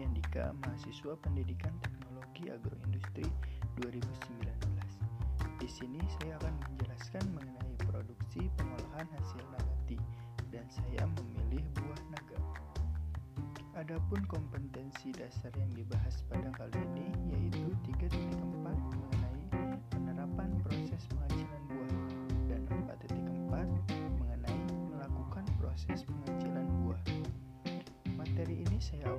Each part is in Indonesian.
Andika, mahasiswa Pendidikan Teknologi Agroindustri 2019. Di sini saya akan menjelaskan mengenai produksi pengolahan hasil nabati dan saya memilih buah naga. Adapun kompetensi dasar yang dibahas pada kali ini yaitu 3.4 mengenai penerapan proses pengacilan buah dan 4.4 mengenai melakukan proses pengacilan buah. Materi ini saya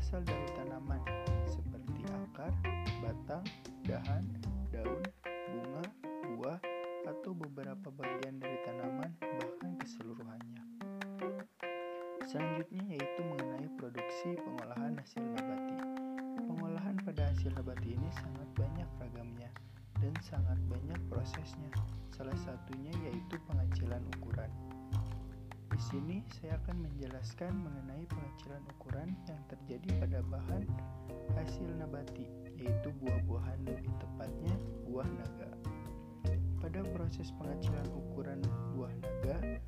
berasal dari tanaman seperti akar, batang, dahan, daun, bunga, buah, atau beberapa bagian dari tanaman bahkan keseluruhannya. Selanjutnya yaitu mengenai produksi pengolahan hasil nabati. Pengolahan pada hasil nabati ini sangat banyak ragamnya dan sangat banyak prosesnya. Salah satunya yaitu pengacilan ukuran. Sini saya akan menjelaskan mengenai pengacilan ukuran yang terjadi pada bahan hasil nabati, yaitu buah-buahan lebih tepatnya buah naga. Pada proses pengacilan ukuran buah naga,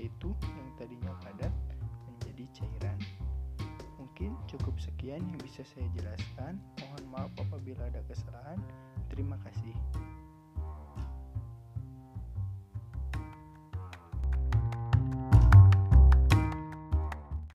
yaitu yang tadinya padat menjadi cairan. Mungkin cukup sekian yang bisa saya jelaskan. Mohon maaf apabila